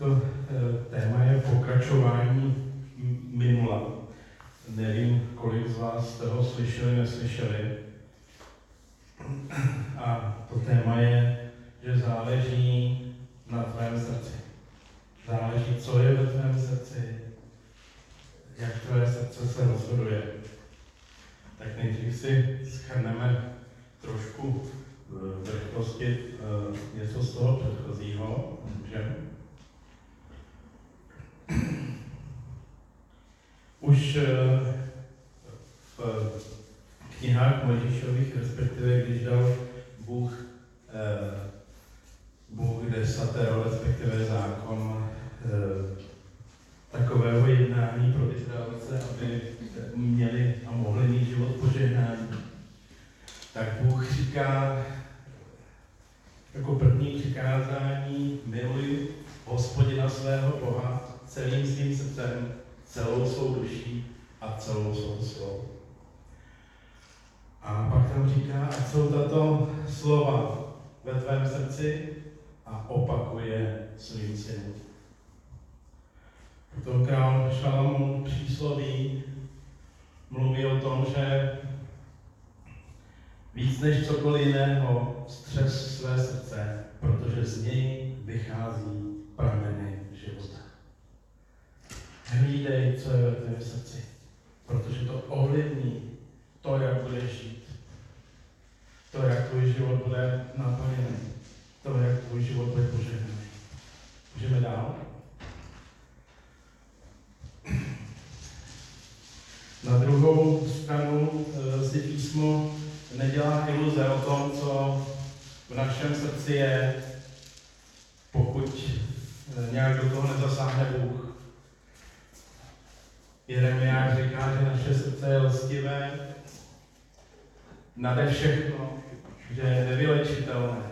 To eh, téma je pokračování minula. Nevím, kolik z vás toho slyšeli, neslyšeli. A to téma je, že záleží na tvém srdci. Záleží, co je ve tvém srdci, jak tvé srdce se rozhoduje. Tak nejdřív si schrneme trošku v rychlosti eh, něco z toho předchozího. Můžeme? Už eh, v knihách Mojžíšových, respektive když dal Bůh, eh, Bůh desatero, respektive zákon takového jednání pro Izraelce, aby měli a mohli mít život požehnání, tak Bůh říká jako první přikázání miluj hospodina svého Boha celým svým srdcem, celou svou duší a celou svou slovou. A pak tam říká, ať jsou tato slova ve tvém srdci a opakuje svým synům. Potom král Šalamún přísloví mluví o tom, že víc než cokoliv jiného střes své srdce, protože z něj vychází prameny života. Hlídej, co je ve tvém srdci, protože to ovlivní to, jak budeš žít. To, jak tvůj život bude naplněný. To, jak tvůj život bude požehnaný. Můžeme dál? Na druhou stranu eh, si písmo nedělá iluze o tom, co v našem srdci je, pokud eh, nějak do toho nezasáhne Bůh. Jeremiáš říká, že naše srdce je lstivé nade všechno, že je nevylečitelné.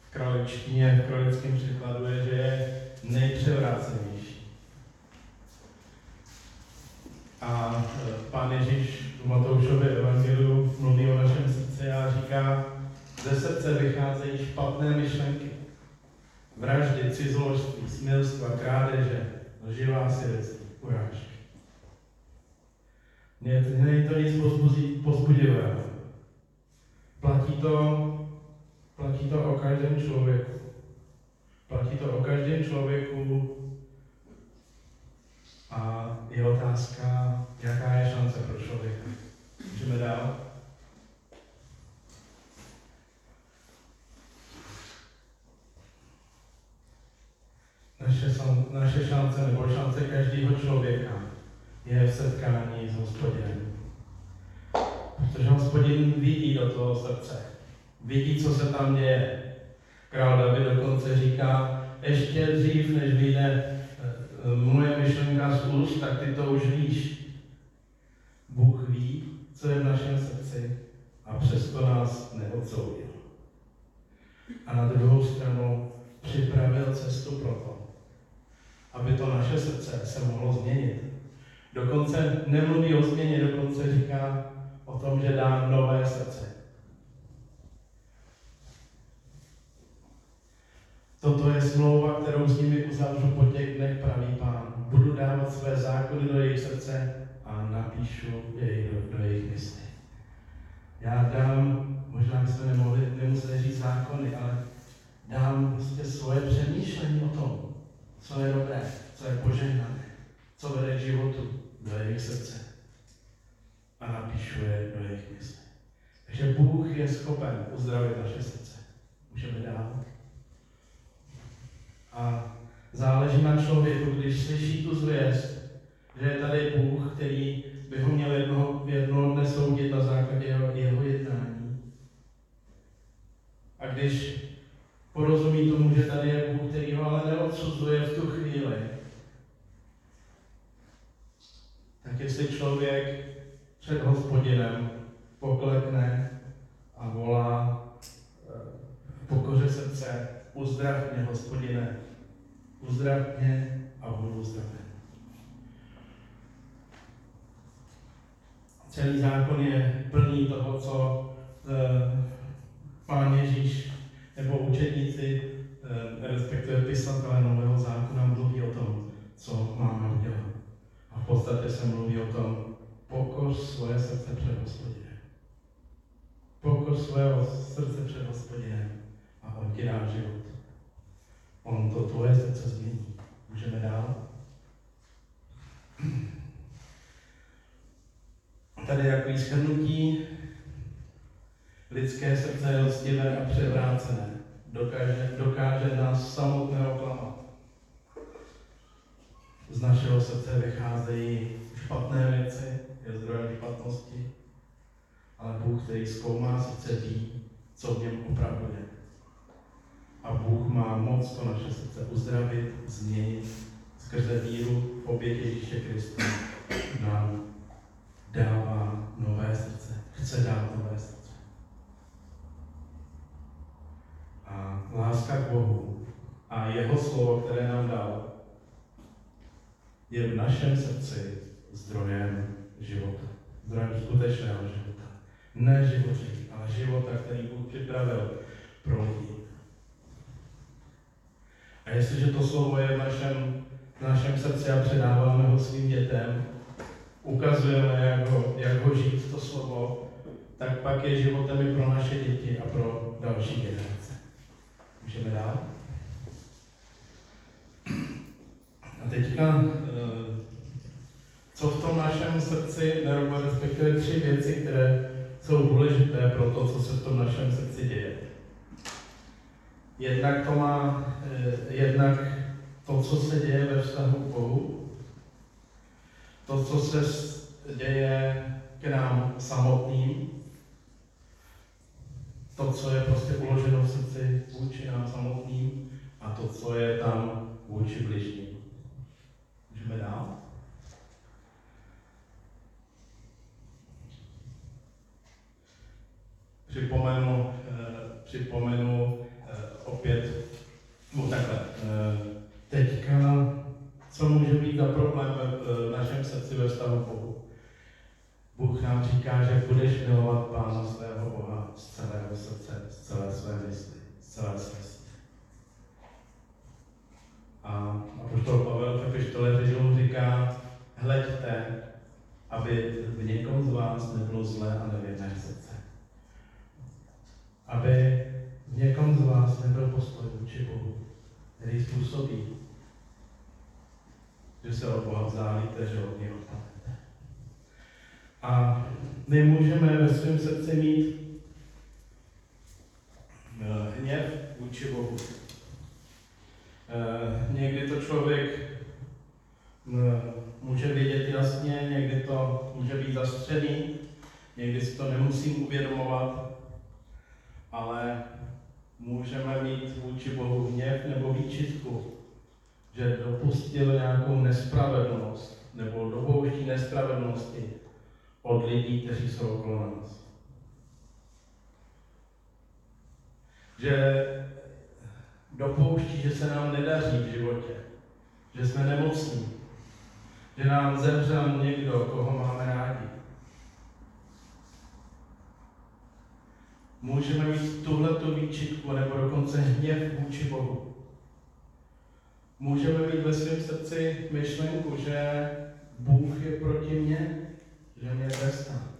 V kraličtině, v kralickém překladu je, že je nejpřevrácenější. A e, pán Ježíš v Matoušově evangeliu mluví o našem srdci a říká, ze srdce vycházejí špatné myšlenky, vraždy, cizoložství, smilstva, krádeže, lživá svědectví, urážky. Není to nic pozbudivého. Platí to, platí to o každém člověku. Platí to o každém člověku a je otázka, jaká je šance pro člověka. Můžeme dál? Naše, naše šance nebo šance každého člověka je v setkání s hospodinem. Protože hospodin vidí do toho srdce. Vidí, co se tam děje. Král David dokonce říká, ještě dřív, než vyjde eh, moje myšlenka z úst, tak ty to už víš. Bůh ví, co je v našem srdci a přesto nás neodsoudil. A na druhou stranu připravil cestu pro to, aby to naše srdce se mohlo změnit. Dokonce nemluví o změně, dokonce říká o tom, že dá nové srdce. Toto je smlouva, kterou s nimi uzavřu po těch dnech, pravý pán. Budu dávat své zákony do jejich srdce a napíšu jej do, do jejich mysli. Já dám, možná bychom nemohli, nemuseli říct zákony, ale dám prostě svoje přemýšlení o tom, co je dobré, co je požehnané, co vede k životu do jejich srdce a napíšu je do jejich mysli. Takže Bůh je schopen uzdravit naše srdce. Můžeme dál. A záleží na člověku, když slyší tu zvěst, že je tady Bůh, který by ho měl jednoho, jednoho dne soudit na základě jeho, jeho jednání. A když porozumí tomu, že tady je před hospodinem poklekne a volá v pokoře srdce, uzdrav mě, hospodine, uzdrav mě a budu zdraven. Celý zákon je plný toho, co eh, pán Ježíš nebo učedníci, eh, respektive pisatelé Nového zákona, mluví o tom, co máme udělat. A v podstatě se mluví o tom, pokor svoje srdce před hospodinem. Pokor svého srdce před hospodinem a on ti dá život. On to tvoje srdce změní. Můžeme dál? Tady je takový shrnutí. Lidské srdce je hostivé a převrácené. Dokáže, dokáže nás samotného klamat. Z našeho srdce vycházejí špatné věci, je zdrojem špatnosti, ale Bůh, který zkoumá srdce, ví, co v něm opravdu je. A Bůh má moc to naše srdce uzdravit, změnit skrze víru v oběť Ježíše Krista. Nám dává nové srdce, chce dát nové srdce. A láska k Bohu a jeho slovo, které nám dal, je v našem srdci zdrojem života. Zdrojem skutečného života. Ne životí, ale života, který Bůh připravil pro lidi. A jestliže to slovo je v našem, v našem srdci a předáváme ho svým dětem, ukazujeme, jak ho, jak ho žít to slovo, tak pak je životem i pro naše děti a pro další generace. Můžeme dál? A teďka, co v tom našem srdci, nebo respektive tři věci, které jsou důležité pro to, co se v tom našem srdci děje. Jednak to má, eh, jednak to, co se děje ve vztahu k Bohu, to, co se děje k nám samotným, to, co je prostě uloženo v srdci vůči nám samotným a to, co je tam vůči bližním. Můžeme dál? Připomenu, eh, připomenu eh, opět, no takhle, eh, teďka, co může být za problém v našem srdci ve vztahu Bohu? Bůh nám říká, že budeš milovat Pána svého Boha z celého srdce, z celé své mysli, z celé své a apoštol Pavel v epištole říká, hleďte, aby v někom z vás nebylo zlé a nevěrné srdce. Aby v někom z vás nebyl postoj vůči Bohu, který způsobí, že se od Odpadnete. A my můžeme ve svém srdci mít eh, hněv vůči Bohu. Eh, někdy to člověk eh, může vidět jasně, někdy to může být zastřený, někdy si to nemusím uvědomovat, ale můžeme mít vůči Bohu hněv nebo výčitku, že dopustil nějakou nespravedlnost nebo dopouští nespravedlnosti od lidí, kteří jsou okolo nás. Že dopouští, že se nám nedaří v životě, že jsme nemocní, že nám zemřel někdo, koho máme rádi. Můžeme mít tuhleto výčitku nebo dokonce hněv vůči Bohu. Můžeme mít ve svém srdci myšlenku, že Bůh je proti mně, že mě trestá.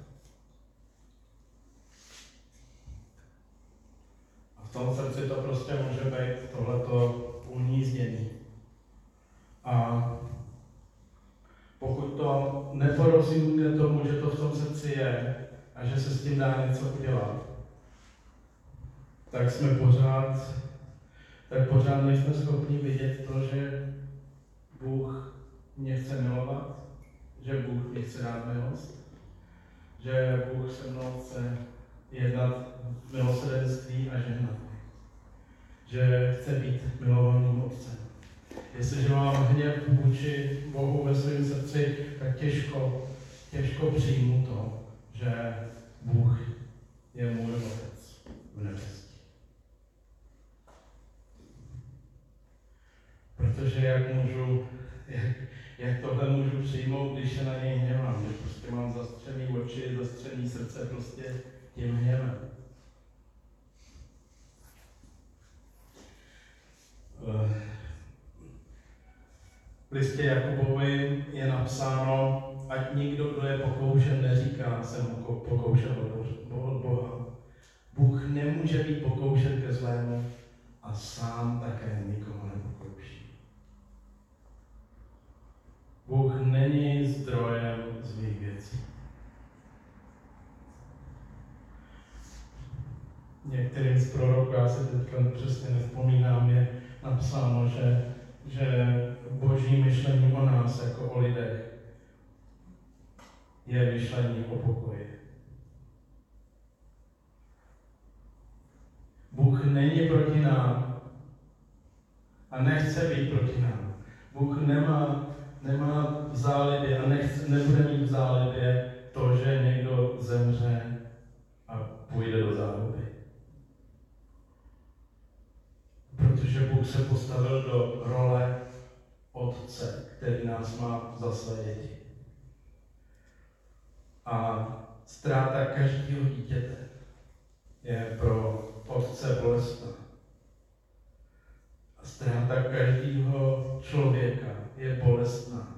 v tom srdci to prostě může být tohleto unízdění. A pokud to neporozumíte tomu, že to v tom srdci je a že se s tím dá něco udělat, tak jsme pořád, tak pořád nejsme schopni vidět to, že Bůh mě chce milovat, že Bůh mě chce dát milost, že Bůh se mnou chce jednat milosrdenství a žehnat. Že chce být milovaným otcem. Jestliže mám hněv vůči Bohu ve svém srdci, tak těžko, těžko přijmu to, že Bůh je můj otec v nebesí. Protože jak můžu, jak, jak tohle můžu přijmout, když se na něj hněvám, že prostě mám zastřený oči, zastřený srdce, prostě tím hněvem. V listě Jakubovi je napsáno, ať nikdo, kdo je pokoušen, neříká, jsem pokoušen od Boha. Bůh nemůže být pokoušen ke zlému a sám také nikoho nepokouší. Bůh není zdrojem zlých věcí. Některým z proroků, já si teďka přesně nevzpomínám, je napsáno, že, že boží myšlení o nás jako o lidech je myšlení o pokoji. Bůh není proti nám a nechce být proti nám. Bůh nemá, nemá v zálibě a nechce, nebude mít v zálibě to, že někdo zemře a půjde do záhuby. Protože Bůh se postavil do role Otce, který nás má za své děti. A ztráta každého dítěte je pro otce bolestná. A ztráta každého člověka je bolestná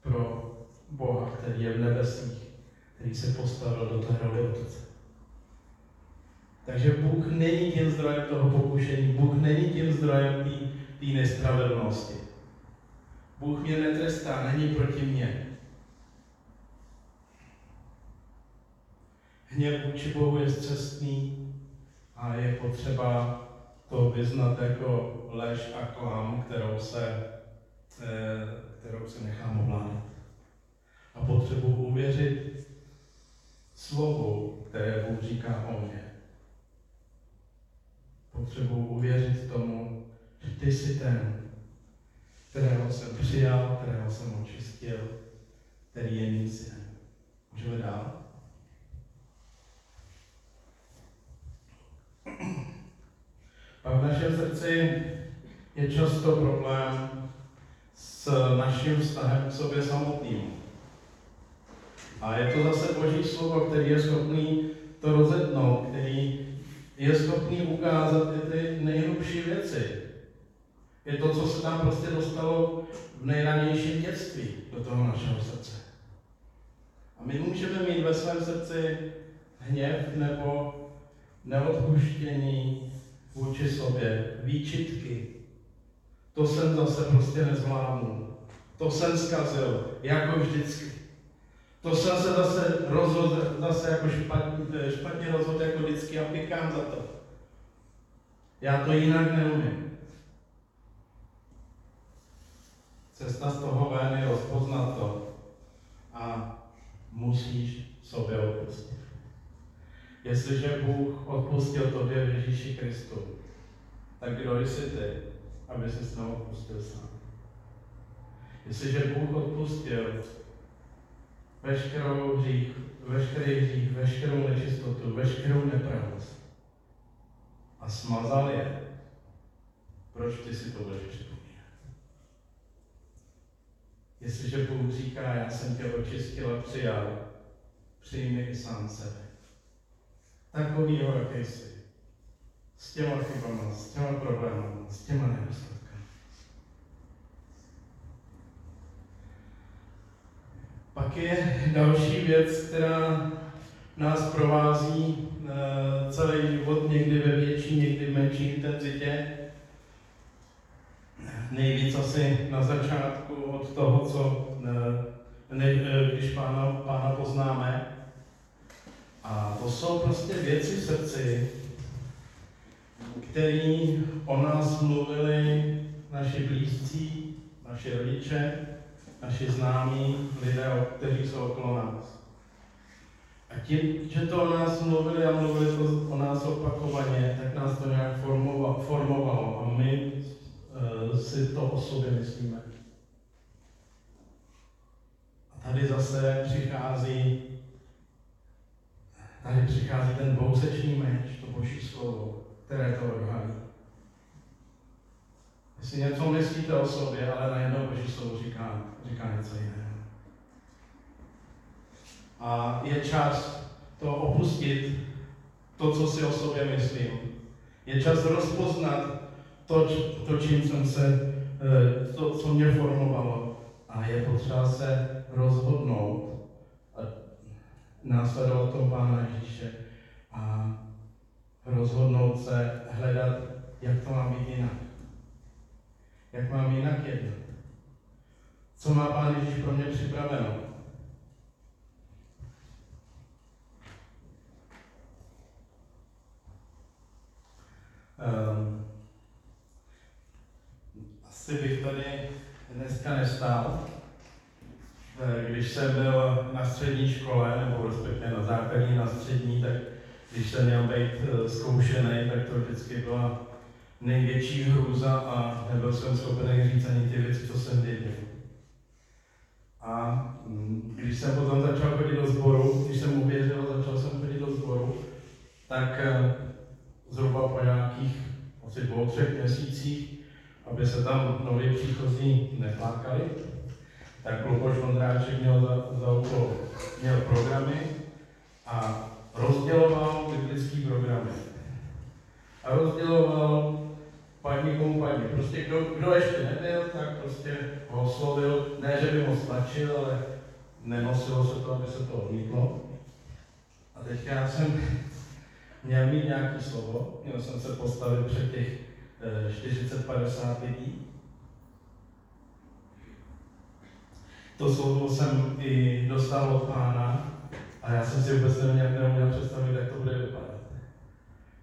pro Boha, který je v nebesích, který se postavil do té roli otce. Takže Bůh není tím zdrojem toho pokušení, Bůh není tím zdrojem té nespravedlnosti. Bůh mě netrestá, není proti mně. Hněv vůči Bohu je zcestný, a je potřeba to vyznat jako lež a klam, kterou se, eh, kterou se nechám ovládat. A potřebuji uvěřit slovu, které Bůh říká o mně. Potřebuji uvěřit tomu, že ty jsi ten, kterého jsem přijal, kterého jsem očistil, který je mým synem. Můžeme dál? V našem srdci je často problém s naším vztahem k sobě samotným. A je to zase Boží slovo, který je schopný to rozetnout, který je schopný ukázat i ty nejhlubší věci. Je to, co se tam prostě dostalo v nejranějším dětství do toho našeho srdce. A my můžeme mít ve svém srdci hněv nebo neodpuštění vůči sobě, výčitky. To jsem zase prostě nezvládnul. To jsem zkazil, jako vždycky. To jsem se zase rozhodl, zase jako špatně, špatně rozhodl jako vždycky a pikám za to. Já to jinak neumím. Cesta z toho ven je rozpoznat to a musíš sobě odpustit. Jestliže Bůh odpustil tobě v Ježíši Kristu, tak kdo jsi ty, aby se s odpustil sám? Jestliže Bůh odpustil veškerou hřích, veškerý hřích, veškerou nečistotu, veškerou nepravost a smazal je, proč ty si to budeš připomínat? Jestliže Bůh říká, já jsem tě očistil a přijal, přijmi i sám sebe takovýho, jaký jsi. S těma chybama, s těma problémy, s těma nedostatkami. Pak je další věc, která nás provází e, celý život, někdy ve větší, někdy v menší intenzitě. Nejvíc asi na začátku od toho, co e, ne, e, když pána, pána poznáme, a to jsou prostě věci v srdci, které o nás mluvili naši blízcí, naši rodiče, naši známí, lidé, kteří jsou okolo nás. A tím, že to o nás mluvili a mluvili to o nás opakovaně, tak nás to nějak formovalo, formovalo a my uh, si to o sobě myslíme. A tady zase přichází Tady přichází ten bousečný meč, to boží slovo, které to odhalí. Jestli něco myslíte o sobě, ale najednou boží slovo říká, říká něco jiného. A je čas to opustit, to, co si o sobě myslím. Je čas rozpoznat to, to čím jsem se, eh, to, co mě formovalo. potřeba se rozhodnout a následovat toho Pána Ježíše a rozhodnout se hledat, jak to má být jinak. Jak mám jinak jednat. Co má Pán Ježíš pro mě připraveno? Um, asi bych tady dneska nestál. Eh, když jsem byl na střední škole, nebo respektive na základní, na střední, tak když jsem měl být eh, zkoušený, tak to vždycky byla největší hrůza a nebyl jsem schopen říct ani ty věci, co jsem věděl. A mm, když jsem potom začal chodit do sboru, když jsem uvěřil, začal jsem chodit do sboru, tak eh, zhruba po nějakých asi dvou, třech měsících, aby se tam nově příchozí neplákali, tak Luboš Vondráček měl za, za úkol, měl programy a rozděloval biblický programy. A rozděloval padni komu padni. Prostě kdo, kdo ještě nebyl, tak prostě ho oslovil, ne, že by moc stačil, ale nenosilo se to, aby se to odmítlo. A teď já jsem měl mít nějaký slovo, měl jsem se postavit před těch 40-50 eh, lidí. To slovo jsem i dostal od pána a já jsem si vůbec neměl, neměl představit, jak to bude vypadat.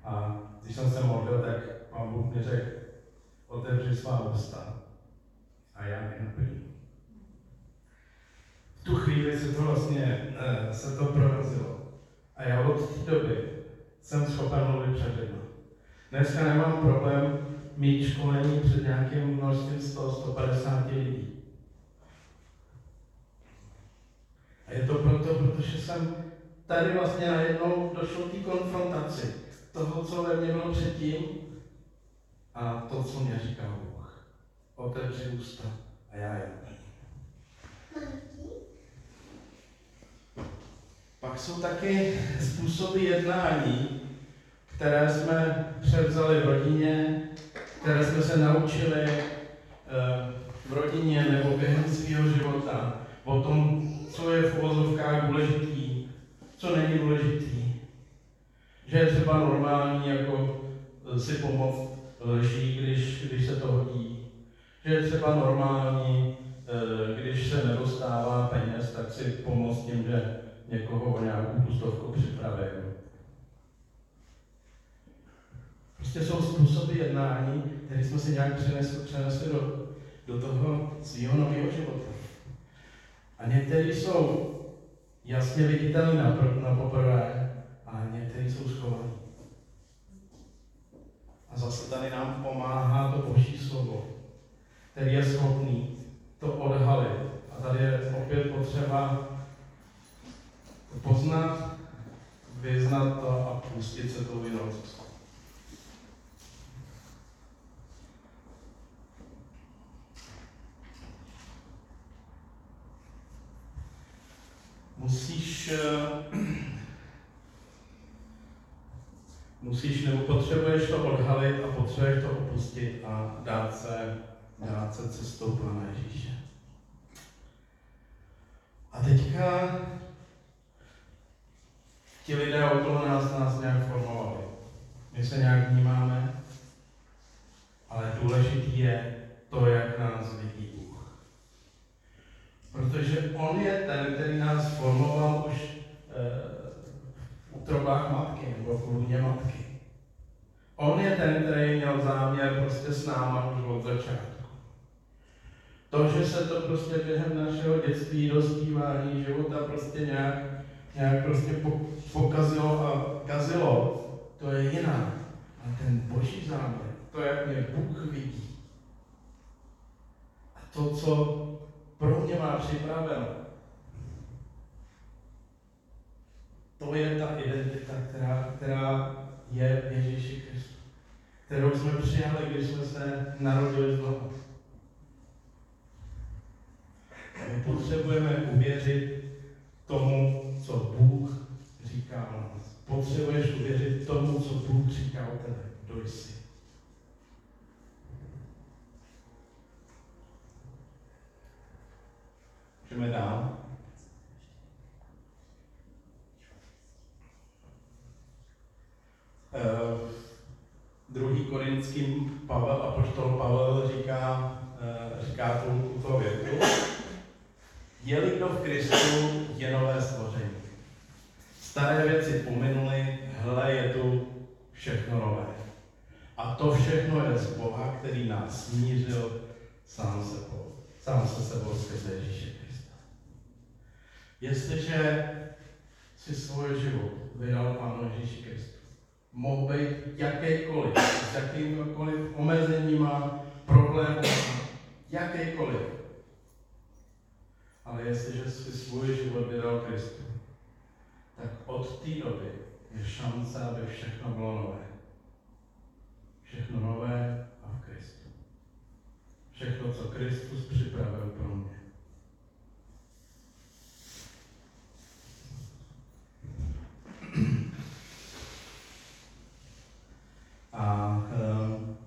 A když jsem se modlil, tak pán Bůh mi řekl, otevři svá ústa a já je naplním. V tu chvíli se to vlastně, eh, se to prorazilo. A já od té doby jsem schopen mluvit před lidmi. Dneska nemám problém mít školení před nějakým množstvím 100-150 lidí. Je to proto, protože jsem tady vlastně najednou došlo k konfrontaci toho, co ve mně bylo předtím a to, co mě říká Bůh. Otevři ústa a já je Pak jsou taky způsoby jednání, které jsme převzali v rodině, které jsme se naučili eh, v rodině nebo během svého života, o tom, co je v uvozovkách důležitý, co není důležitý. Že je třeba normální jako eh, si pomoct lží, když, když se to hodí. Že je třeba normální, eh, když se nedostává peněz, tak si pomoct tím, že někoho o nějakou pustovku připravím. Prostě jsou způsoby jednání, které jsme si nějak přenesli, přenesli do, do toho svého nového života. A některé jsou jasně viditelné na, na poprvé, a některé jsou schované. A zase tady nám pomáhá to Boží slovo, který je schopný to odhalit. A tady je opět potřeba poznat, vyznat to a pustit se tou vinou. Musíš, eh, musíš nebo potřebuješ to odhalit a potřebuješ to opustit a dát se, dát se cestou Pána Ježíše. A teďka ti lidé okolo nás nás nějak formovali. My se nějak vnímáme, ale důležitý je to, jak nás vidí Protože on je ten, který nás formoval už e, v útrobách matky nebo v lůně matky. On je ten, který měl záměr prostě s náma už od začátku. To, že se to prostě během našeho dětství, dospívání, života prostě nějak, nějak prostě pokazilo a kazilo, to je jiná. A ten boží záměr, to, jak mě Bůh vidí, a to, co pro mě má připraveno. To je ta identita, která, která je Ježíši Kristu, kterou jsme přijali, když jsme se narodili znovu. My potřebujeme uvěřit tomu, co Bůh říká o nás. Potřebuješ uvěřit tomu, co Bůh říká o tebe. Kdo jsi? Jdeme dál. Uh, druhý korinským Pavel, apoštol Pavel říká, uh, říká tu, tuto větu. Je-li kdo v Kristu, je nové stvoření. Staré věci pominuly, hle, je tu všechno nové. A to všechno je z Boha, který nás smířil sám sebou. Sám se sebou skrze Ježíše. Jestliže si svůj život vydal Pánu Ježíši Kristu, mohl být jakýkoliv, s jakýmkoliv omezeníma, problémy, jakýkoliv. Ale jestliže si svůj život vydal Kristu, tak od té doby je šance, aby všechno bylo nové. Všechno nové a v Kristu. Všechno, co Kristus připravil pro mě. A um,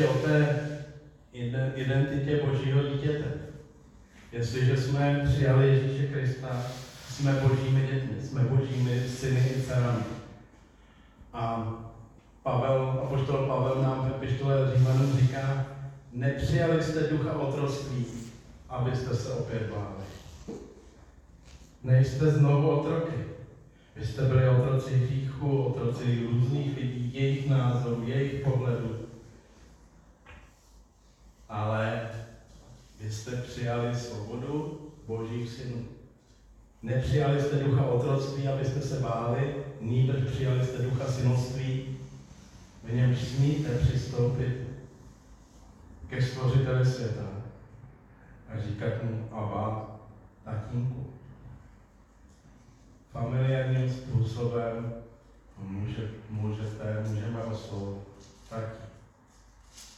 ještě o té identitě Božího dítěte. Jestliže jsme přijali Ježíše Krista, jsme božími dětmi, jsme božími syny i dcerami. A Pavel, apoštol Pavel nám ve pištole Římanům říká, nepřijali jste ducha otroctví, abyste se opět báli. Nejste znovu otroky. Vy jste byli otroci hříchu, otroci různých lidí, jejich názorů, jejich pohledů. Ale vy jste přijali svobodu božích synů. Nepřijali jste ducha otroctví, abyste se báli, nýbrž přijali jste ducha synoství, v němž smíte přistoupit ke stvořiteli světa a říkat mu Abba, tatínku. Familiárním způsobem může, můžete, můžeme oslovit tak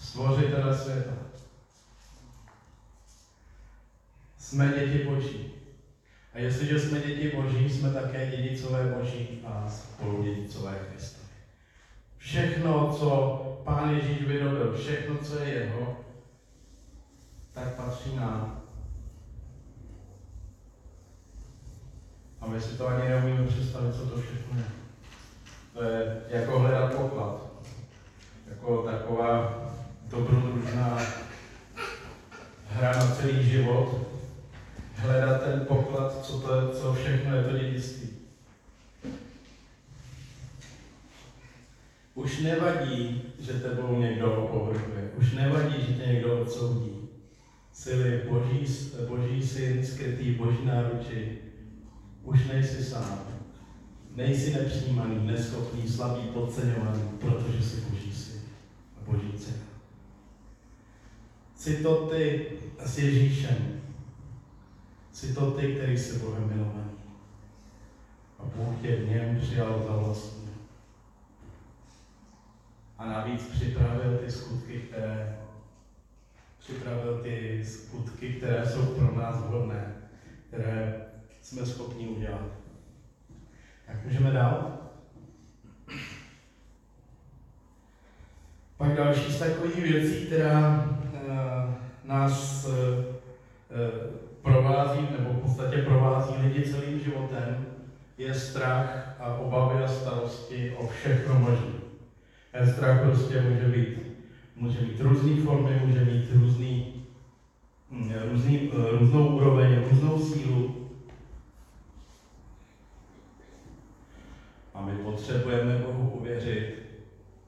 stvořitele světa. Jsme děti Boží. A jestliže jsme děti Boží, jsme také dědicové Boží a spolu dědicové Kristovi. Všechno, co Pán Ježíš vyrobil, všechno, co je jeho, tak patří nám. A my si to ani neumíme představit, co to všechno je. To je jako hledat poklad. Jako taková dobrodružná hra na celý život, hledat ten poklad, co, to je, co všechno je to dědictví. Už nevadí, že tebou někdo opovrhuje. Už nevadí, že tě někdo odsoudí. Sily boží, boží syn skrytý boží náruči. Už nejsi sám. Nejsi nepřijímaný, neschopný, slabý, podceňovaný, protože jsi boží syn a boží dcera. Jsi to ty s Ježíšem, Jsi to ty, který jsi Bohem milovaný. A Bůh tě v něm přijal za vlastní. A navíc připravil ty skutky, které připravil ty skutky, které jsou pro nás vhodné, které jsme schopni udělat. Tak můžeme dál? Pak další z takových věcí, která uh, nás uh, provází, nebo v podstatě provází lidi celým životem, je strach a obavy a starosti o všechno možné. Ten strach prostě může být, může mít různé formy, může mít různý, mm, různý, různou úroveň, různou sílu. A my potřebujeme Bohu uvěřit,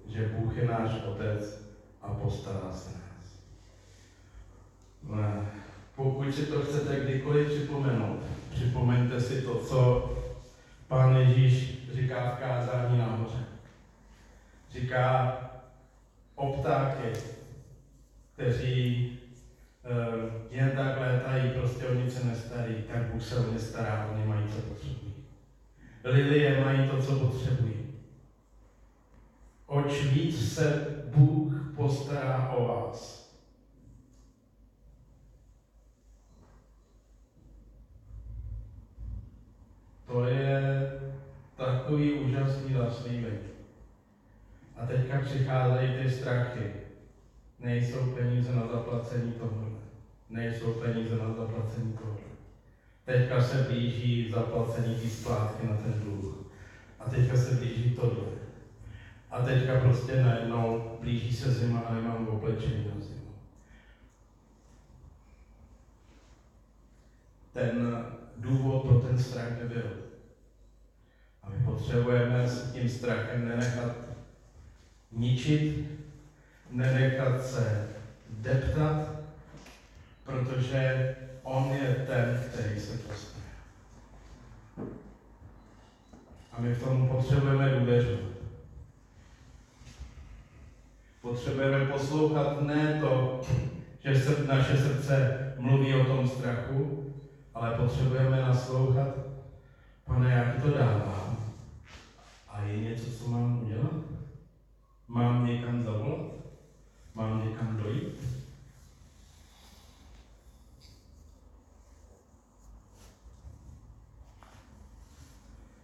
že Bůh je náš Otec a postará se nás. Pokud si to chcete kdykoliv připomenout, připomeňte si to, co Pán Ježíš říká v kázání nahoře. Říká o ptáky, kteří uh, jen tak létají, prostě o nic se nestarí, tak Bůh se o ně stará, oni mají, co potřebují. Lilie mají to, co potřebují. Oč víc se Bůh postará o vás, To je takový úžasný zaslíbení. A teďka přicházejí ty strachy. Nejsou peníze na zaplacení tohohle. nejsou peníze na zaplacení toho. Teďka se blíží zaplacení té splátky na ten dluh. A teďka se blíží tohle. A teďka prostě najednou blíží se zima a nemám oblečení na zimu. Ten důvod pro ten strach nebyl. A my potřebujeme s tím strachem nenechat ničit, nenechat se deptat, protože on je ten, který se postaví. A my v tom potřebujeme důvěřovat. Potřebujeme poslouchat ne to, že se naše srdce mluví o tom strachu, ale potřebujeme naslouchat, pane, já ti to dávám. A je něco, co mám udělat? Mám někam zavolat? Mám někam dojít?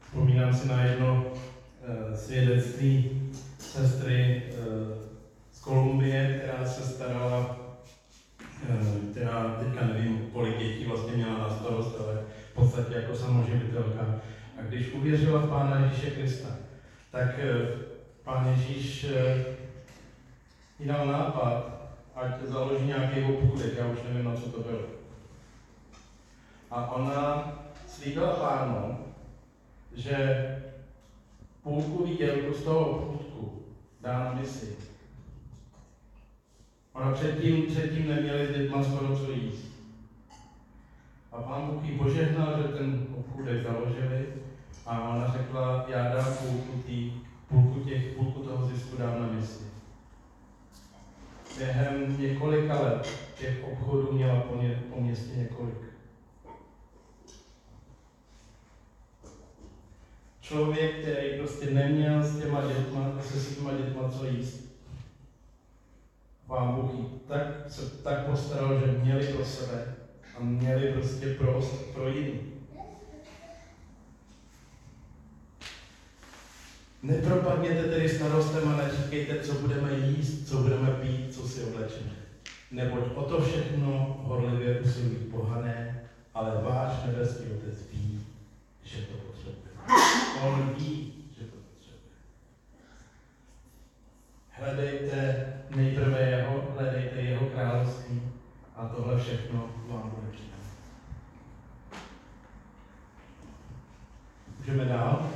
Vzpomínám si na jedno uh, svědectví sestry uh, z Kolumbie, která se starala, uh, která teďka nevím, kolik dětí vlastně měla na starost, ale podstatě jako samoživitelka. A když uvěřila v Pána Ježíše Krista, tak uh, Pán Ježíš uh, jí dal nápad, ať založí nějaký obchůdek, já už nevím, na co to bylo. A ona slíbila pánu, že půlku výdělku z toho obchůdku dá na misi. Ona předtím, předtím neměli s dětma skoro co jíst. A pán Bůh jí požehnal, že ten obchůdek založili a ona řekla, já dám půlku, tý, půlku, těch, půlku toho zisku dám na misi. Během několika let těch obchodů měla po, ně, po městě několik. člověk, který prostě neměl s těma dětma, se s těma dětma co jíst. Pán Bůh tak, se tak postaral, že měli pro sebe a měli prostě pro, pro jiný. Nepropadněte tedy starostem a neříkejte, co budeme jíst, co budeme pít, co si oblečeme. Neboť o to všechno horlivě usilují pohané, ale váš nebeský Otec ví, že to On ví, že to potřebuje. Hledejte nejprve jeho, hledejte jeho království a tohle všechno vám bude přidat. Můžeme dál?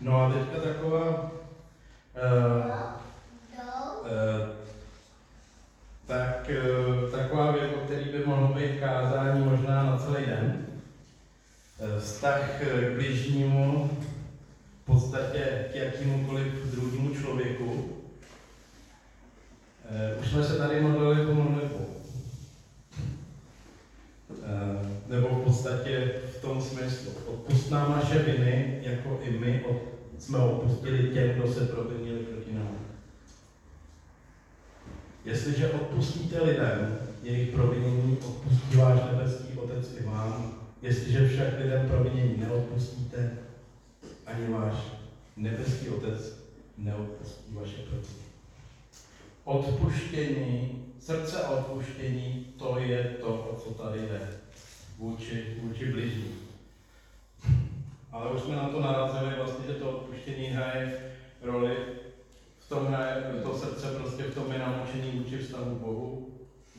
No a teďka taková uh, uh, tak, uh, taková věc, o který by mohlo být kázání možná na celý den. Vztah k bližnímu, v podstatě k jakýmukoliv druhému člověku. Eh, už jsme se tady modlili po modlitbu. Eh, nebo v podstatě v tom smyslu. Odpust nám naše viny, jako i my od, jsme odpustili těm, kdo se provinili proti nám. Jestliže odpustíte lidem jejich provinění, odpustí váš nebeský Otec i vám, Jestliže však lidem provinění neodpustíte, ani váš nebeský Otec neodpustí vaše provinění. Odpuštění, srdce a odpuštění, to je to, o co tady jde vůči, vůči bližní. Ale už jsme na to narazili, vlastně, že to odpuštění hraje roli, v tom hraje to srdce prostě v tom je naučení vůči vztahu Bohu,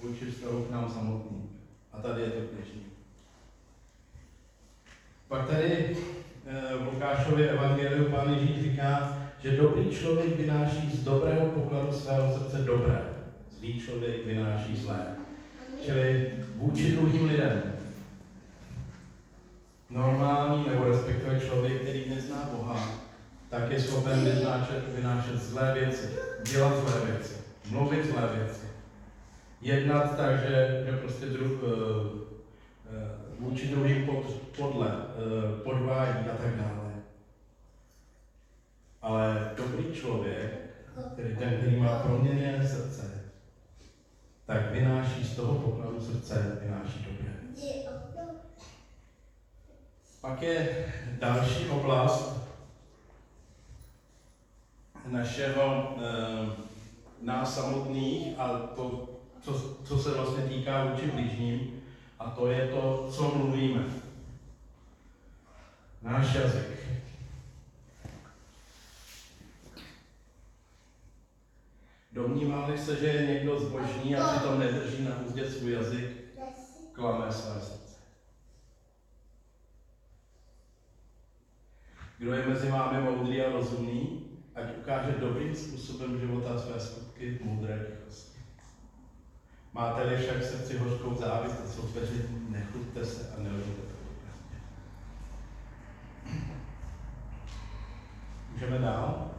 vůči vztahu k nám samotným. A tady je to bližní. Pak tady eh, v Lukášově evangeliu pán Ježíš říká, že dobrý člověk vynáší z dobrého pokladu svého srdce dobré, zlý člověk vynáší zlé. Čili vůči druhým lidem. Normální nebo respektive člověk, který nezná Boha, tak je schopen vynášet, vynášet zlé věci, dělat zlé věci, mluvit zlé věci, jednat tak, že, že prostě druh, uh, vůči druhým pod, podle, eh, podvádí a tak dále. Ale dobrý člověk, který ten, který má proměněné srdce, tak vynáší z toho pokladu srdce, vynáší dobré. Pak je další oblast našeho, e, nás samotných, a to co, co se vlastně týká vůči blížním, a to je to, co mluvíme. Náš jazyk. Domnívá se, že je někdo zbožný a přitom nedrží na úzdě svůj jazyk, klame své srdce. Kdo je mezi vámi moudrý a rozumný, ať ukáže dobrým způsobem života své skutky moudré tichosti. Máte-li však v srdci hořkou závist a soupeři, nechluďte se a nelžete Můžeme dál?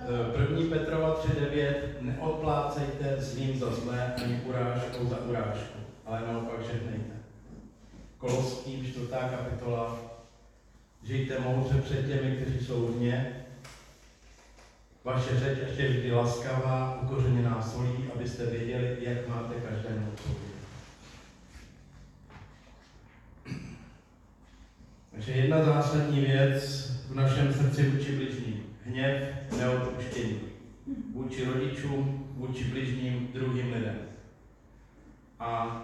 Eh, první Petrova 3.9 Neodplácejte zlým za zlé ani urážkou za urážku, ale naopak žehnejte. Koloským 4. kapitola Žijte moudře před těmi, kteří jsou vně. Vaše řeč ještě vždy laskavá, ukořeněná solí, abyste věděli, jak máte každému odpovědět. Takže jedna zásadní věc v našem srdci vůči bližním. Hněv, neodpuštění. Vůči rodičům, vůči bližním, druhým lidem. A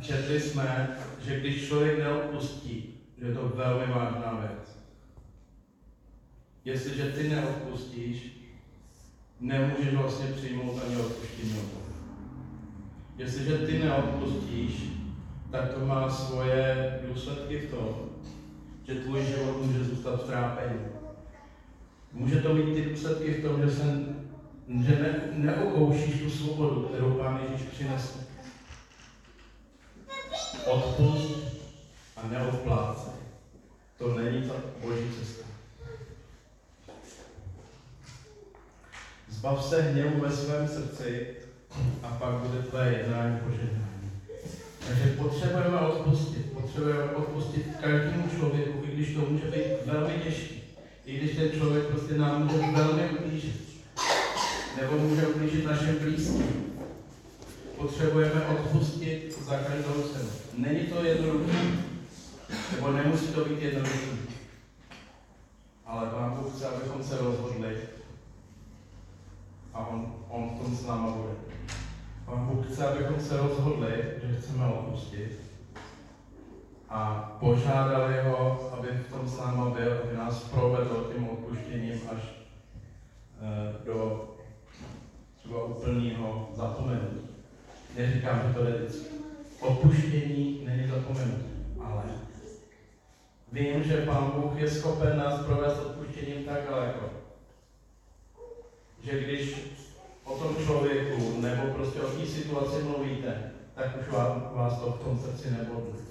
četli jsme, že když člověk neodpustí, že je to velmi vážná věc. Jestliže ty neodpustíš, nemůžeš vlastně přijmout ani odpuštění od Jestliže ty neodpustíš, tak to má svoje důsledky v tom, že tvůj život může zůstat v trápení. Může to mít ty důsledky v tom, že, se, že ne, neokoušíš tu svobodu, kterou Pán Ježíš přinesl. Odpust a neodplácej. To není ta boží cesta. Zbav se hněvu ve svém srdci a pak bude tvé jednání požehnání. Takže potřebujeme odpustit. Potřebujeme odpustit každému člověku, když to může být velmi těžké. I když ten člověk prostě nám může velmi ublížit. Nebo může ublížit našem blízkým. Potřebujeme odpustit za každou cenu. Není to jednoduché, nebo nemusí to být jednoduché. Ale Pán Bůh chce, abychom se rozhodli a on, on v tom s náma bude. Pán Bůh chce, abychom se rozhodli, že chceme odpustit a požádali ho, aby v tom s náma byl, aby nás provedl tím odpuštěním až e, do třeba úplného zapomenutí. Neříkám, že to je vždycky. Odpuštění není zapomenutí, ale vím, že Pán Bůh je schopen nás provést odpuštěním tak daleko, že když o tom člověku nebo prostě o té situaci mluvíte, tak už vás, vás to v tom srdci nebodne.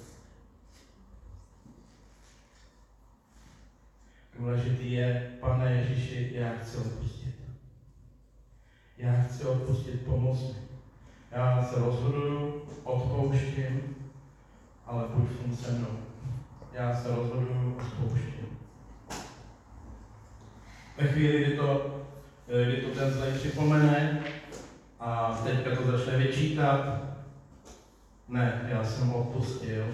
Důležitý je, pane Ježíši, já chci odpustit. Já chci odpustit, pomoc mi. Já se rozhoduju, odpouštím, ale buď v tom se mnou. Já se rozhoduju, odpouštím. Ve chvíli, kdy to kdy to ten zlej připomene a teďka to začne vyčítat. Ne, já jsem ho odpustil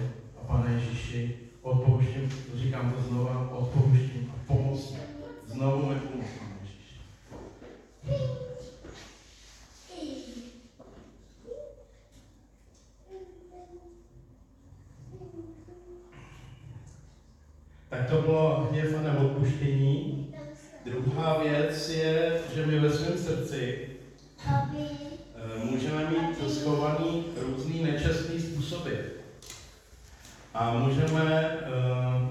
a pane Ježíši, odpouštím, říkám to znova, odpouštím a pomoz Znovu mi pomoz, pane Ježíši. Tak to bylo hněv a odpuštění. Druhá věc je, že my ve svém srdci eh, můžeme mít schovaný různý nečestný způsoby. A můžeme, uh,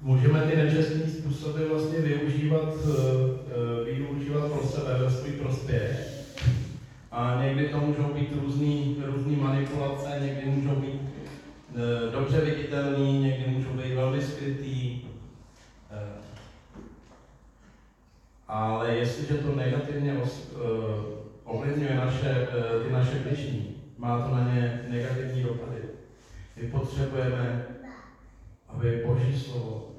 můžeme ty nečestné způsoby vlastně využívat, uh, využívat pro sebe ve svůj prospěch. A někdy to můžou být různý, různý manipulace, někdy můžou být uh, dobře viditelný, někdy můžou být velmi skrytý, ale jestliže to negativně ovlivňuje naše, ty naše bližní, má to na ně negativní dopady. My potřebujeme, aby Boží slovo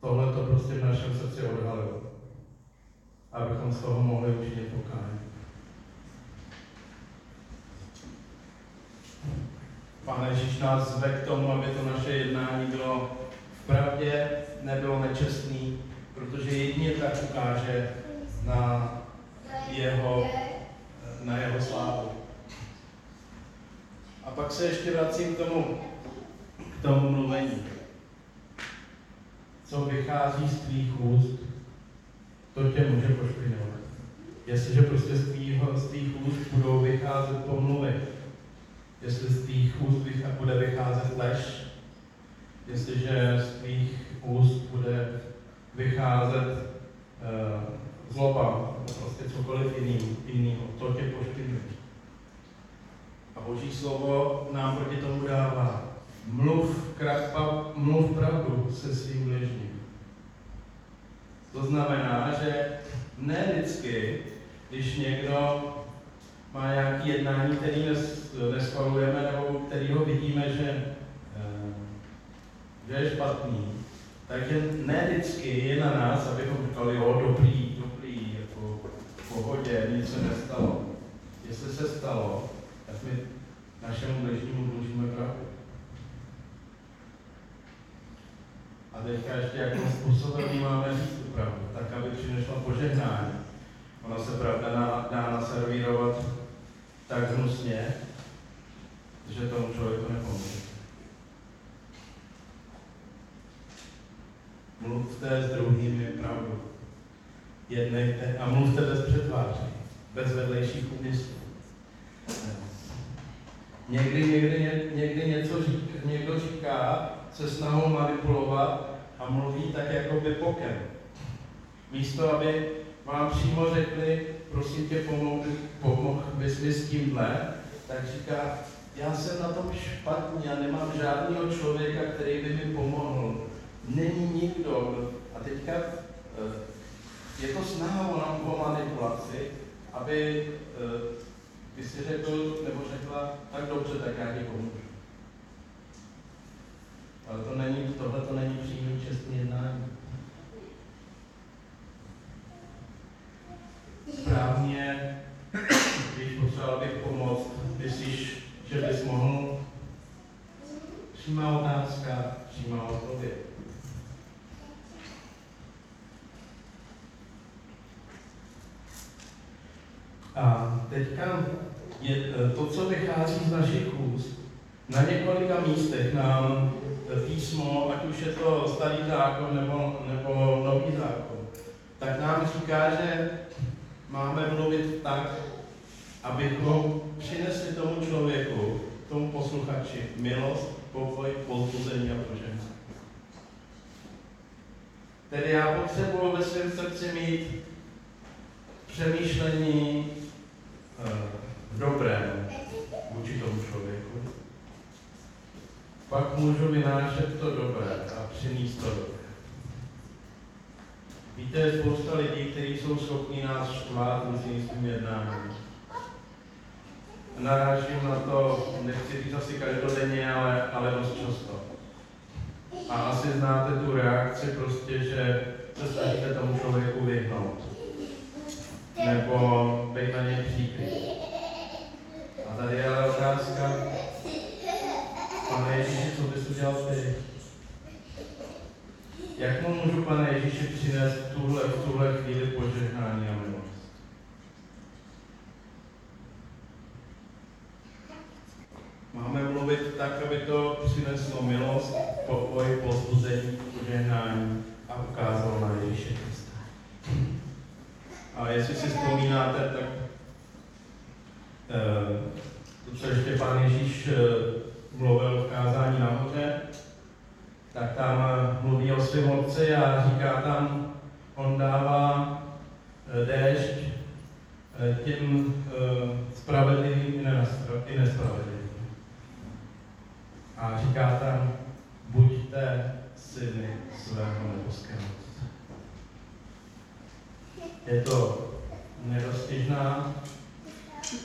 tohle to prostě v našem srdci odhalilo. Abychom z toho mohli učinit pokání. Pane Ježíš nás zve k tomu, aby to naše jednání bylo v pravdě, nebylo nečestný, protože jedině tak ukáže na jeho, na jeho slávu. A pak se ještě vracím k tomu, k tomu mluvení. Co vychází z tvých úst, to tě může pošpinovat. Jestliže prostě z, tvýho, z tvých úst budou vycházet pomluvy, jestli z tvých úst bude vycházet lež, jestliže z tvých úst bude vycházet uh, zloba, prostě cokoliv jiný, jinýho, to tě pošpinuje. A Boží slovo nám proti tomu dává. Mluv, krapa, mluv pravdu se svým bližním. To znamená, že ne vždycky, když někdo má nějaký jednání, který neschvalujeme, nebo který ho vidíme, že, eh, že je špatný, takže ne vždycky je na nás, abychom říkali, jo, dobrý, dobrý, jako v pohodě, nic se nestalo. Jestli se stalo, my našemu bližnímu dlužíme pravdu. A teďka ještě jakým způsobem máme říct tu pravdu, tak aby přinesla požehnání. Ona se pravda dá, dá naservírovat tak hnusně, že tomu člověku nepomůže. Mluvte s druhými pravdu. Jednejte a mluvte bez přetváří, bez vedlejších úmyslů. Někdy, někdy, někdy něco někdo říká se snahou manipulovat a mluví tak jako by pokem. Místo, aby vám přímo řekli, prosím tě, pomohl, pomohl bys mi s tímhle, tak říká, já jsem na tom špatný, já nemám žádného člověka, který by mi pomohl. Není nikdo. A teďka eh, je to snaha o manipulaci, aby eh, ty si řekl, nebo řekla, tak dobře, tak já ti pomůžu. Ale to není, tohle to není přímý čestný jednání. Správně, když potřeboval bych pomoct, myslíš, že bys mohl? Přímá otázka, přímá odpověď. A teďka je eh, to, co vychází z našich úst, na několika místech nám eh, písmo, ať už je to starý zákon nebo, nebo nový zákon, tak nám říká, že máme mluvit tak, abychom přinesli tomu člověku, tomu posluchači, milost, pokoj, pozbuzení a požehnání. Tedy já potřebuji ve svém srdci mít přemýšlení uh, dobré vůči tomu člověku. Pak můžu vynášet to dobré a přinést to dobré. Víte, je spousta lidí, kteří jsou schopni nás štvát různým svým jednáním. Narážím na to, nechci říct asi každodenně, ale, ale dost často. A asi znáte tu reakci prostě, že se snažíte tomu člověku vyhnout. Nebo být na něj příklad. Tady je ale otázka, pane Ježíši, co bys udělal ty? Jak mu můžu, pane Ježíši, přinést tuhle, v tuhle chvíli požehnání a milost? Máme mluvit tak, aby to přineslo milost, pokoj, pozbuzení, požehnání a ukázalo na Ježíše Krista. A jestli si vzpomínáte, tak eh, to, co ještě pán Ježíš eh, mluvil v kázání nahoře, tak tam eh, mluví o svém otci a říká tam, on dává déšť těm spravedlivým i nespravedlivým. A říká tam, buďte syny svého nebeského Je to nedostižná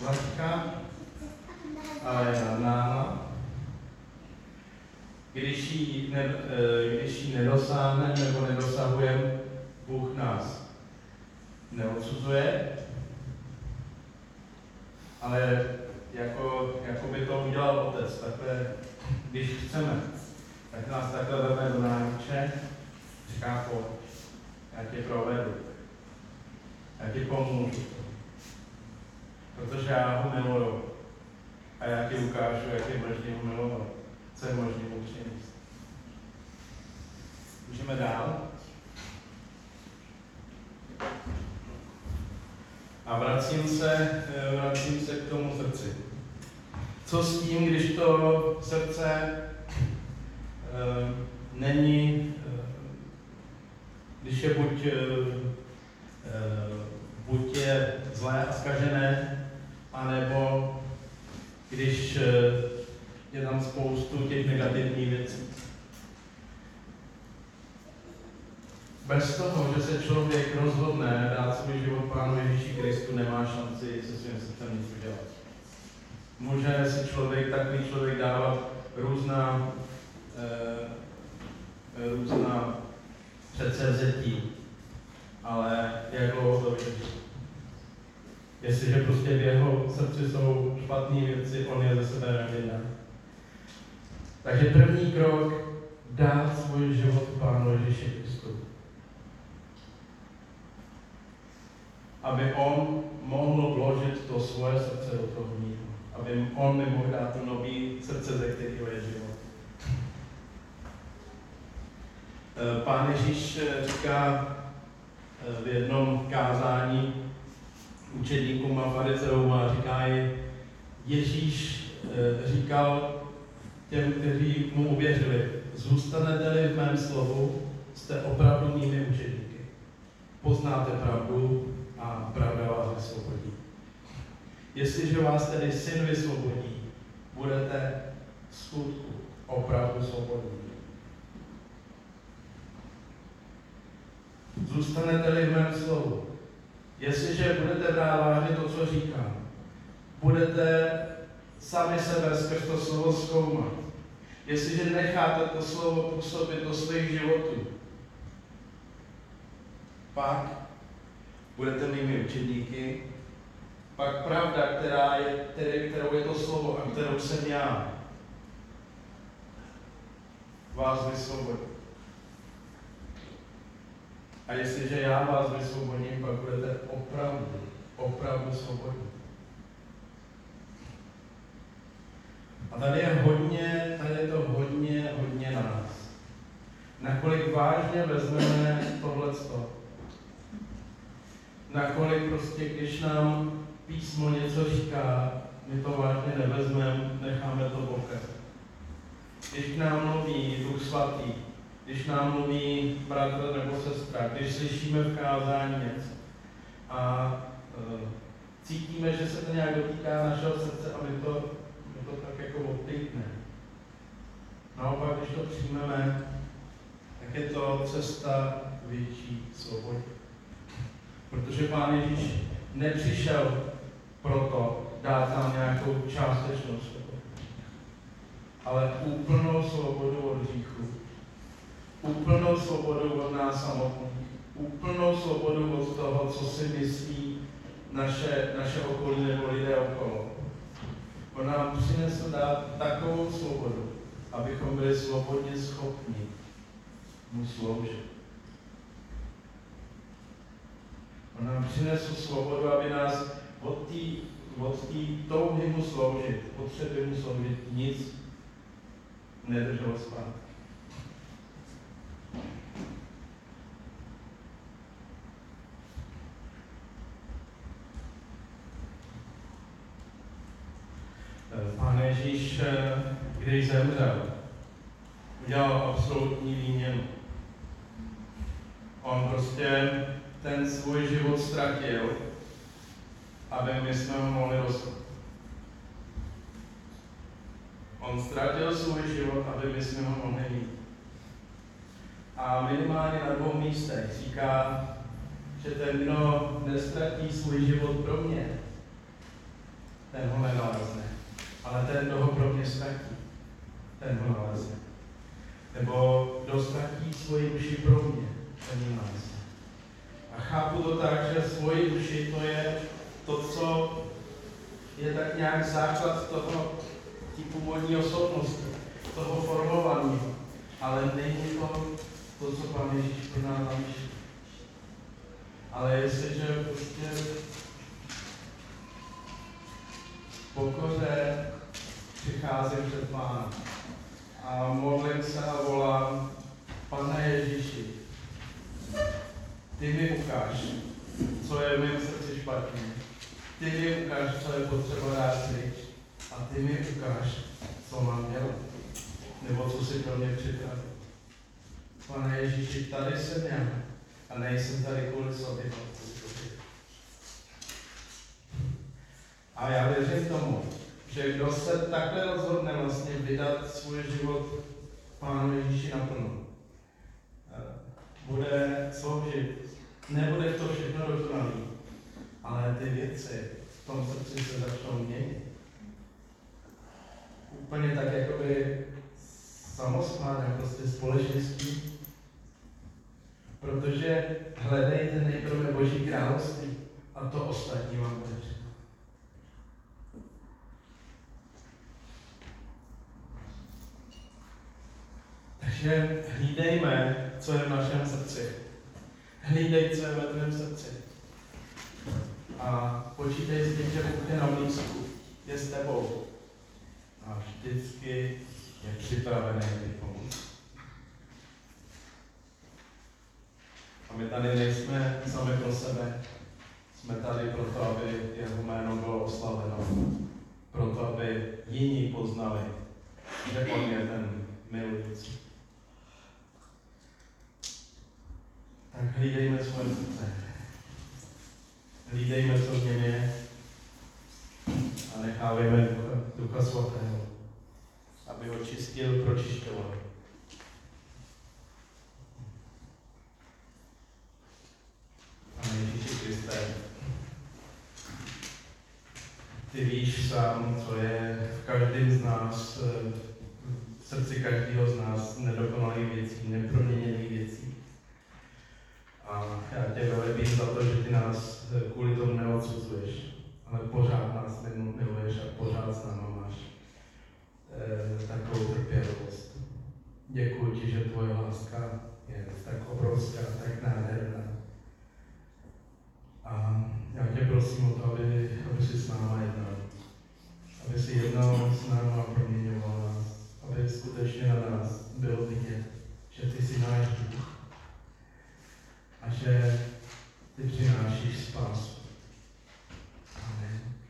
laťka, ale je nad náma. Když ji, ne, eh, když ji nedosáhne nebo nedosahujeme, Bůh nás neodsuzuje, ale jako, jako by to udělal otec, takhle, když chceme, tak nás takhle veme do náruče, říká pojď. Já tě provedu. Já ti pomůžu. Protože já ho miluju. A já ti ukážu, jak je možné ho milovat. Co je možné mu přinést. Můžeme dál? A vracím se, eh, vracím se k tomu srdci. Co s tím, když to srdce uh, není, uh, když je buď, uh, buď je zlé a zkažené, anebo když je tam spoustu těch negativních věcí. Bez toho, že se člověk rozhodne dát svůj život Pánu Ježíši Kristu, nemá šanci se svým srdcem nic udělat. Může si člověk, takový člověk dávat různá, e, různá předsevzetí, ale jak dlouho to vydrží. Jestliže prostě v jeho srdci jsou špatné věci, on je ze sebe nevydá. Takže první krok, dát svůj život Pánu Ježíši Kristu. Aby on mohl vložit to svoje srdce do toho mýho. Aby on mi mohl dát to nový srdce, ze kterého je život. Eh, Pán Ježíš eh, říká eh, v jednom kázání učedníkům a farizeům a říká ji, Ježíš říkal těm, kteří mu uvěřili, zůstanete-li v mém slovu, jste opravdu mými učedníky. Poznáte pravdu a pravda vás vysvobodí. Jestliže vás tedy syn vysvobodí, budete skutku opravdu svobodní. Zůstanete-li v mém slovu. Jestliže budete brát vážně to, co říkám, budete sami sebe skrz to slovo zkoumat. Jestliže necháte to slovo působit do svých životů, pak budete mými učedníky, pak pravda, která je, který, kterou je to slovo a kterou jsem já, vás vysvobodí. A jestliže já vás vysvobodím, pak budete opravdu, opravdu svobodní. A tady je hodně, tady je to hodně, hodně nás. Nakolik vážně vezmeme tohleto nakolik prostě, když nám písmo něco říká, my to vážně nevezmeme, necháme to bokem. Když nám mluví Duch Svatý, když nám mluví bratr nebo sestra, když slyšíme v kázání něco a uh, cítíme, že se to nějak dotýká našeho srdce a my to, my to tak jako odtýkne. Naopak, když to přijmeme, tak je to cesta větší svobodě. Protože Pán Ježíš nepřišel proto dát nám nějakou částečnou svobodu, ale úplnou svobodu od hříchu, úplnou svobodu od nás samotných, úplnou svobodu od toho, co si myslí naše, naše okolí nebo lidé okolo. On nám přinesl dát takovou svobodu, abychom byli svobodně schopni mu sloužit. On nám přinesl svobodu, aby nás od té od touhy mu sloužit, potřeby mu sloužit, nic nedrželo zpátky. Pán Ježíš, když zemřel, udělal absolutní výměnu. On prostě ten svůj život ztratil, aby my jsme ho mohli dostat. On ztratil svůj život, aby my jsme ho mohli mít. A minimálně na dvou místech říká, že ten, kdo nestratí svůj život pro mě, ten ho nenalezne. Ale ten, kdo ho pro mě ztratí, ten ho nalezne. Nebo kdo ztratí svoji duši pro mě, ten ji nalezne. A chápu to tak, že svoji duši to je to, co je tak nějak základ toho tí původní osobnosti, toho formování. Ale není to to, co Pán Ježíš pro nás navýšil. Ale jestliže prostě pokoře přicházím před Pána a modlím se a volám, Pane Ježíši, ty mi ukáž, co je v mém srdci špatně. Ty mi ukáž, co je potřeba dát pryč. A ty mi ukáž, co mám dělat. Nebo co si pro mě připravil. Pane Ježíši, tady jsem já. A nejsem tady kvůli sobě. A já věřím tomu, že kdo se takhle rozhodne vlastně vydat svůj život Pánu Ježíši naplno, eh, bude sloužit. Nebude to všechno dokonalý, ale ty věci v tom srdci se začnou měnit. Úplně tak, jakoby samospádem, prostě společností. Protože hledejte nejprve Boží království a to ostatní vám bude. Takže hlídejme, co je v našem srdci. Hlídej, co je ve tvém srdci. A počítej s tím, že Bůh je na blízku, je s tebou. A vždycky je připravený ti pomoct. A my tady nejsme sami pro sebe. Jsme tady proto, aby jeho jméno bylo oslaveno. Proto, aby jiní poznali, že on je ten milující. Tak hlídejme svoje srdce. Hlídejme, co v něm je. A nechávejme Ducha, Svatého, aby ho čistil, pročišťoval. Pane Ježíši Kriste, ty víš sám, co je v každém z nás, eh, v srdci každého z nás nedokonalých věcí, neproměněných věcí. A já tě velebím za to, že ty nás eh, kvůli tomu neodsuzuješ, ale pořád nás miluješ a pořád s náma máš e, takovou trpělivost. Děkuji ti, že tvoje láska je tak obrovská, tak nádherná. A já tě prosím o to, aby, aby si s náma jednal. Aby si jednal s náma a proměňoval nás. Aby skutečně na nás bylo vidět, že ty jsi náš Bůh a že ty přinášíš spásu.